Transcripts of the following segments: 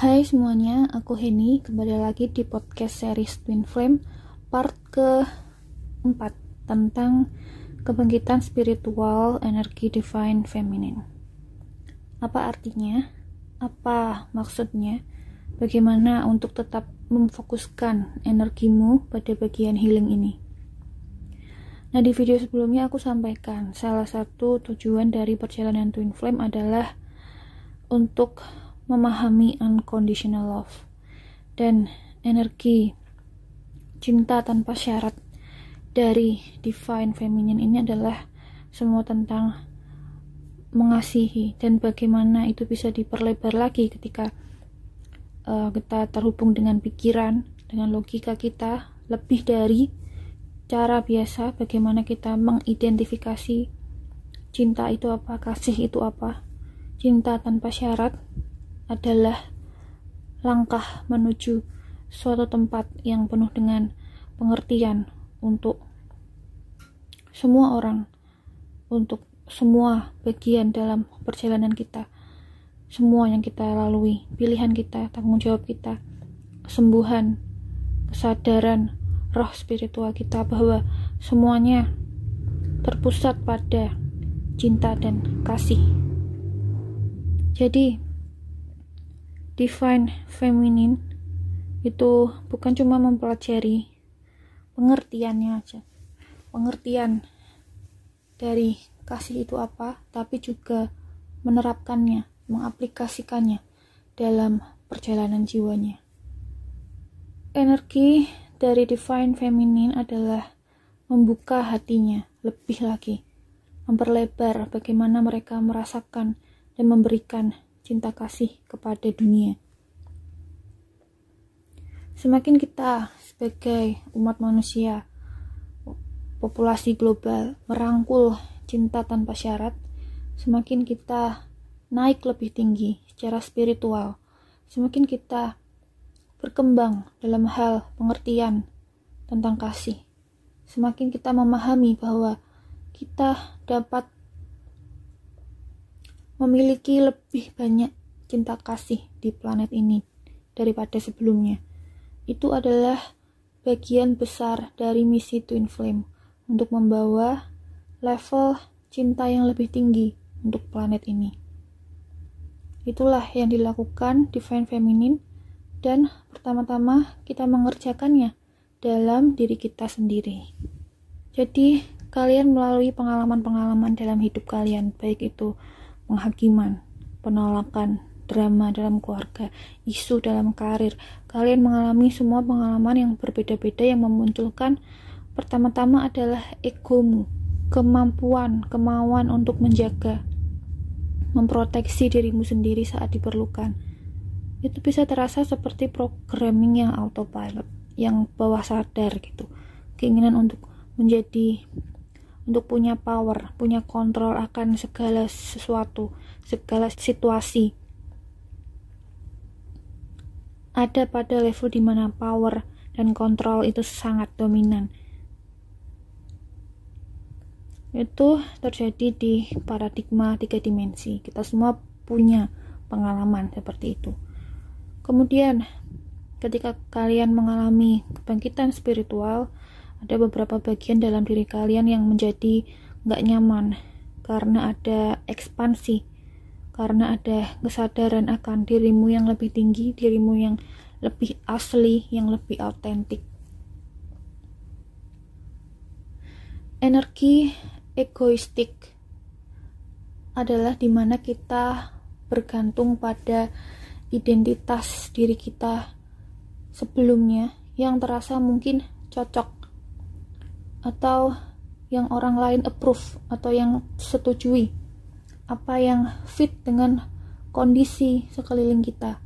Hai semuanya, aku Heni kembali lagi di podcast series Twin Flame part ke-4 tentang kebangkitan spiritual energi divine feminine. Apa artinya? Apa maksudnya? Bagaimana untuk tetap memfokuskan energimu pada bagian healing ini? Nah, di video sebelumnya aku sampaikan salah satu tujuan dari perjalanan Twin Flame adalah untuk memahami unconditional love dan energi cinta tanpa syarat dari divine feminine ini adalah semua tentang mengasihi dan bagaimana itu bisa diperlebar lagi ketika uh, kita terhubung dengan pikiran dengan logika kita lebih dari cara biasa bagaimana kita mengidentifikasi cinta itu apa kasih itu apa cinta tanpa syarat adalah langkah menuju suatu tempat yang penuh dengan pengertian untuk semua orang, untuk semua bagian dalam perjalanan kita, semua yang kita lalui, pilihan kita, tanggung jawab kita, kesembuhan, kesadaran, roh spiritual kita bahwa semuanya terpusat pada cinta dan kasih. Jadi, divine feminine itu bukan cuma mempelajari pengertiannya aja. Pengertian dari kasih itu apa tapi juga menerapkannya mengaplikasikannya dalam perjalanan jiwanya. Energi dari divine feminine adalah membuka hatinya lebih lagi memperlebar bagaimana mereka merasakan dan memberikan cinta kasih kepada dunia. Semakin kita sebagai umat manusia, populasi global merangkul cinta tanpa syarat, semakin kita naik lebih tinggi secara spiritual, semakin kita berkembang dalam hal pengertian tentang kasih, semakin kita memahami bahwa kita dapat memiliki lebih banyak cinta kasih di planet ini daripada sebelumnya. Itu adalah bagian besar dari misi Twin Flame untuk membawa level cinta yang lebih tinggi untuk planet ini. Itulah yang dilakukan Divine Feminine dan pertama-tama kita mengerjakannya dalam diri kita sendiri. Jadi, kalian melalui pengalaman-pengalaman dalam hidup kalian, baik itu penghakiman, penolakan, drama dalam keluarga, isu dalam karir. Kalian mengalami semua pengalaman yang berbeda-beda yang memunculkan pertama-tama adalah egomu, kemampuan, kemauan untuk menjaga, memproteksi dirimu sendiri saat diperlukan. Itu bisa terasa seperti programming yang autopilot, yang bawah sadar gitu. Keinginan untuk menjadi untuk punya power, punya kontrol akan segala sesuatu, segala situasi. Ada pada level di mana power dan kontrol itu sangat dominan. Itu terjadi di paradigma tiga dimensi. Kita semua punya pengalaman seperti itu. Kemudian, ketika kalian mengalami kebangkitan spiritual, ada beberapa bagian dalam diri kalian yang menjadi nggak nyaman karena ada ekspansi karena ada kesadaran akan dirimu yang lebih tinggi dirimu yang lebih asli yang lebih autentik. Energi egoistik adalah di mana kita bergantung pada identitas diri kita sebelumnya yang terasa mungkin cocok atau yang orang lain approve atau yang setujui. Apa yang fit dengan kondisi sekeliling kita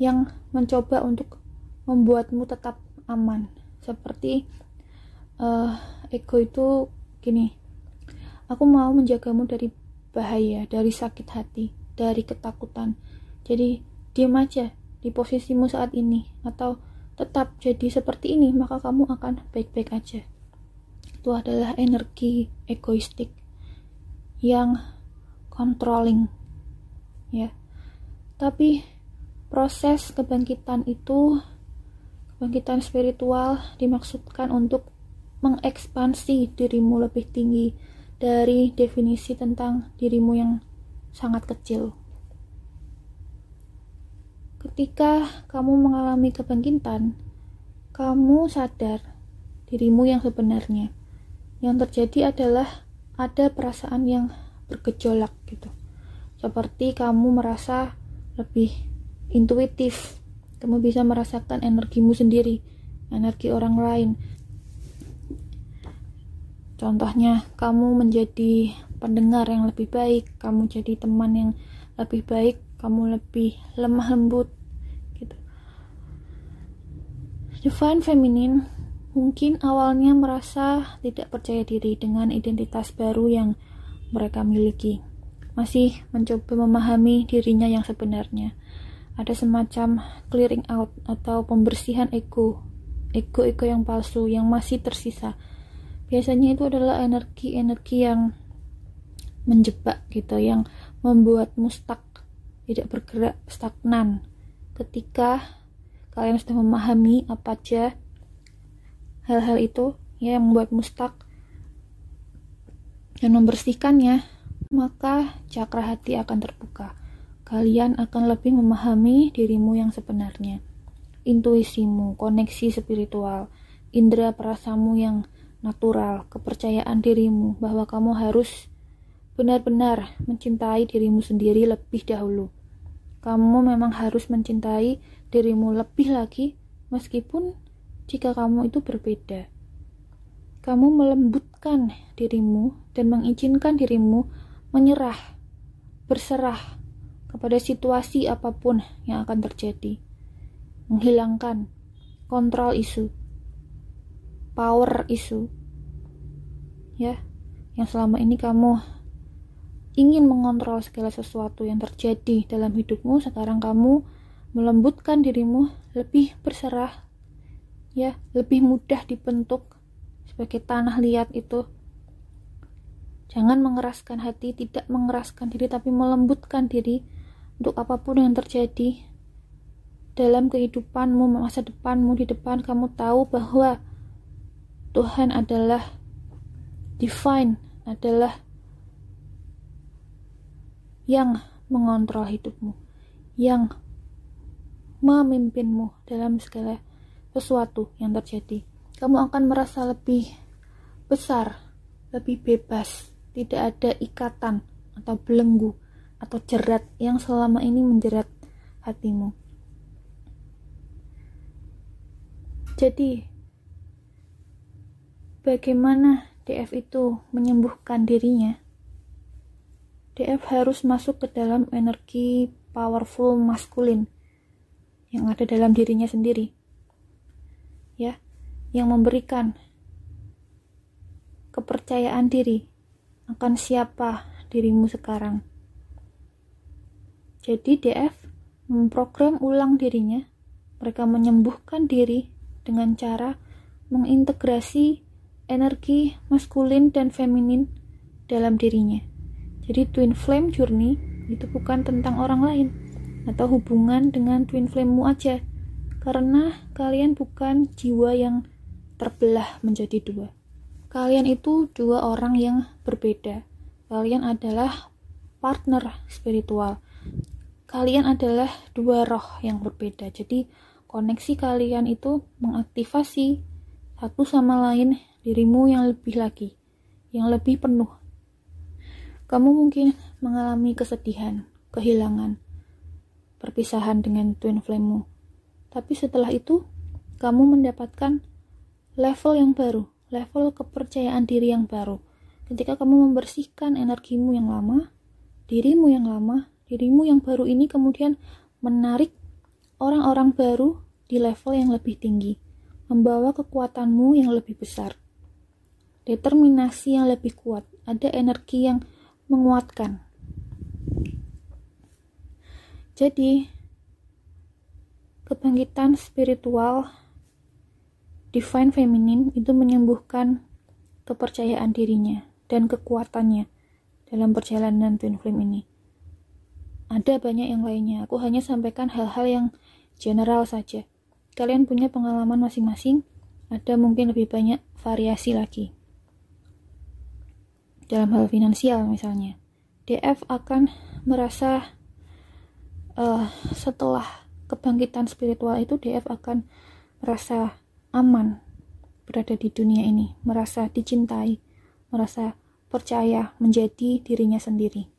yang mencoba untuk membuatmu tetap aman. Seperti uh, ego itu gini aku mau menjagamu dari bahaya dari sakit hati dari ketakutan. Jadi diam aja di posisimu saat ini atau tetap jadi seperti ini maka kamu akan baik-baik aja itu adalah energi egoistik yang controlling ya tapi proses kebangkitan itu kebangkitan spiritual dimaksudkan untuk mengekspansi dirimu lebih tinggi dari definisi tentang dirimu yang sangat kecil. Ketika kamu mengalami kebangkitan, kamu sadar dirimu yang sebenarnya. Yang terjadi adalah ada perasaan yang bergejolak gitu. Seperti kamu merasa lebih intuitif. Kamu bisa merasakan energimu sendiri, energi orang lain. Contohnya, kamu menjadi pendengar yang lebih baik, kamu jadi teman yang lebih baik, kamu lebih lemah lembut gitu divine feminine mungkin awalnya merasa tidak percaya diri dengan identitas baru yang mereka miliki. Masih mencoba memahami dirinya yang sebenarnya. Ada semacam clearing out atau pembersihan ego ego-ego yang palsu yang masih tersisa. Biasanya itu adalah energi-energi yang menjebak gitu yang membuatmu stuck tidak bergerak stagnan. Ketika kalian sudah memahami apa aja hal-hal itu ya yang membuatmu stuck dan membersihkannya maka cakra hati akan terbuka. Kalian akan lebih memahami dirimu yang sebenarnya. Intuisimu koneksi spiritual indera perasamu yang natural kepercayaan dirimu bahwa kamu harus benar-benar mencintai dirimu sendiri lebih dahulu. Kamu memang harus mencintai dirimu lebih lagi meskipun jika kamu itu berbeda. Kamu melembutkan dirimu dan mengizinkan dirimu menyerah, berserah kepada situasi apa pun yang akan terjadi. Menghilangkan kontrol isu, power isu, ya, yang selama ini kamu ingin mengontrol segala sesuatu yang terjadi dalam hidupmu, sekarang kamu melembutkan dirimu, lebih berserah, ya, lebih mudah dibentuk sebagai tanah liat itu. Jangan mengeraskan hati, tidak mengeraskan diri, tapi melembutkan diri untuk apa pun yang terjadi dalam kehidupanmu, masa depanmu, di depan kamu tahu bahwa Tuhan adalah divine, adalah yang mengontrol hidupmu, yang memimpinmu dalam segala sesuatu yang terjadi. Kamu akan merasa lebih besar, lebih bebas, tidak ada ikatan atau belenggu atau jerat yang selama ini menjerat hatimu. Jadi, bagaimana DF itu menyembuhkan dirinya? DF harus masuk ke dalam energi powerful maskulin yang ada dalam dirinya sendiri. Ya, yang memberikan kepercayaan diri akan siapa dirimu sekarang. Jadi DF memprogram ulang dirinya, mereka menyembuhkan diri dengan cara mengintegrasi energi maskulin dan feminin dalam dirinya. Jadi twin flame journey itu bukan tentang orang lain atau hubungan dengan twin flame-mu aja. Karena kalian bukan jiwa yang terbelah menjadi dua. Kalian itu dua orang yang berbeda. Kalian adalah partner spiritual. Kalian adalah dua roh yang berbeda. Jadi koneksi kalian itu mengaktifasi satu sama lain dirimu yang lebih lagi, yang lebih penuh, kamu mungkin mengalami kesedihan, kehilangan, perpisahan dengan twin flame-mu. Tapi setelah itu, kamu mendapatkan level yang baru, level kepercayaan diri yang baru. Ketika kamu membersihkan energimu yang lama, dirimu yang lama, dirimu yang baru ini kemudian menarik orang-orang baru di level yang lebih tinggi, membawa kekuatanmu yang lebih besar, determinasi yang lebih kuat, ada energi yang menguatkan. Jadi, kebangkitan spiritual divine feminine itu menyembuhkan kepercayaan dirinya dan kekuatannya dalam perjalanan twin flame ini. ada banyak yang lainnya. Aku hanya sampaikan hal-hal yang general saja. Kalian punya pengalaman masing-masing, ada mungkin lebih banyak variasi lagi. Dalam hal finansial misalnya, DF akan merasa uh, setelah kebangkitan spiritual itu DF akan merasa aman berada di dunia ini, merasa dicintai, merasa percaya menjadi dirinya sendiri.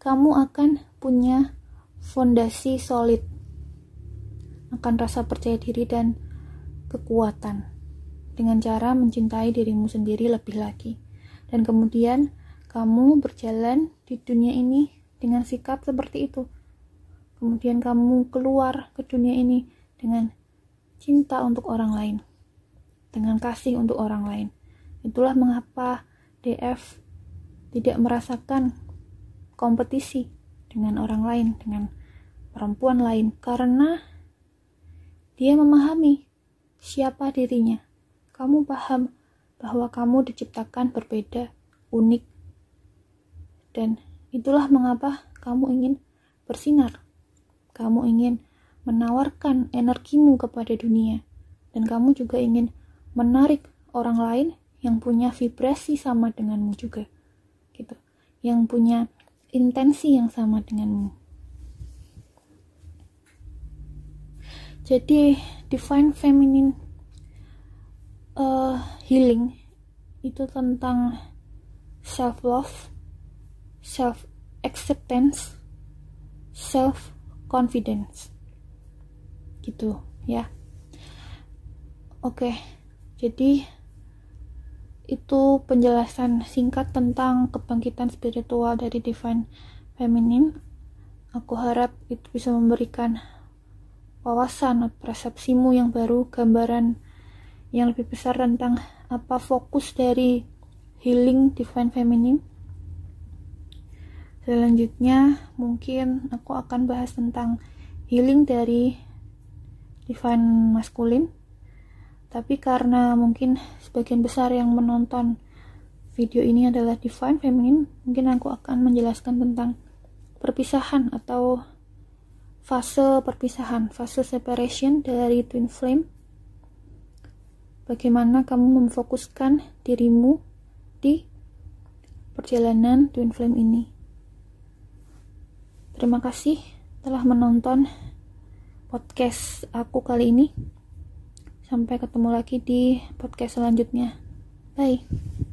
Kamu akan punya fondasi solid akan rasa percaya diri dan kekuatan dengan cara mencintai dirimu sendiri lebih lagi. Dan kemudian kamu berjalan di dunia ini dengan sikap seperti itu. Kemudian kamu keluar ke dunia ini dengan cinta untuk orang lain dengan kasih untuk orang lain itulah mengapa DF tidak merasakan kompetisi dengan orang lain, dengan perempuan lain, karena dia memahami siapa dirinya. Kamu paham bahwa kamu diciptakan berbeda, unik, dan itulah mengapa kamu ingin bersinar. Kamu ingin menawarkan energimu kepada dunia, dan kamu juga ingin menarik orang lain yang punya vibrasi sama denganmu juga, gitu, yang punya intensi yang sama denganmu. Jadi divine feminine uh, healing itu tentang self love, self acceptance, self confidence. Gitu ya. Oke. Jadi itu penjelasan singkat tentang kebangkitan spiritual dari divine feminine aku harap itu bisa memberikan wawasan persepsimu yang baru gambaran yang lebih besar tentang apa fokus dari healing divine feminine selanjutnya mungkin aku akan bahas tentang healing dari divine masculine tapi karena mungkin sebagian besar yang menonton video ini adalah divine feminine, mungkin aku akan menjelaskan tentang perpisahan atau fase perpisahan, fase separation dari twin flame. Bagaimana kamu memfokuskan dirimu di perjalanan twin flame ini. Terima kasih telah menonton podcast aku kali ini. Sampai ketemu lagi di podcast selanjutnya. Bye.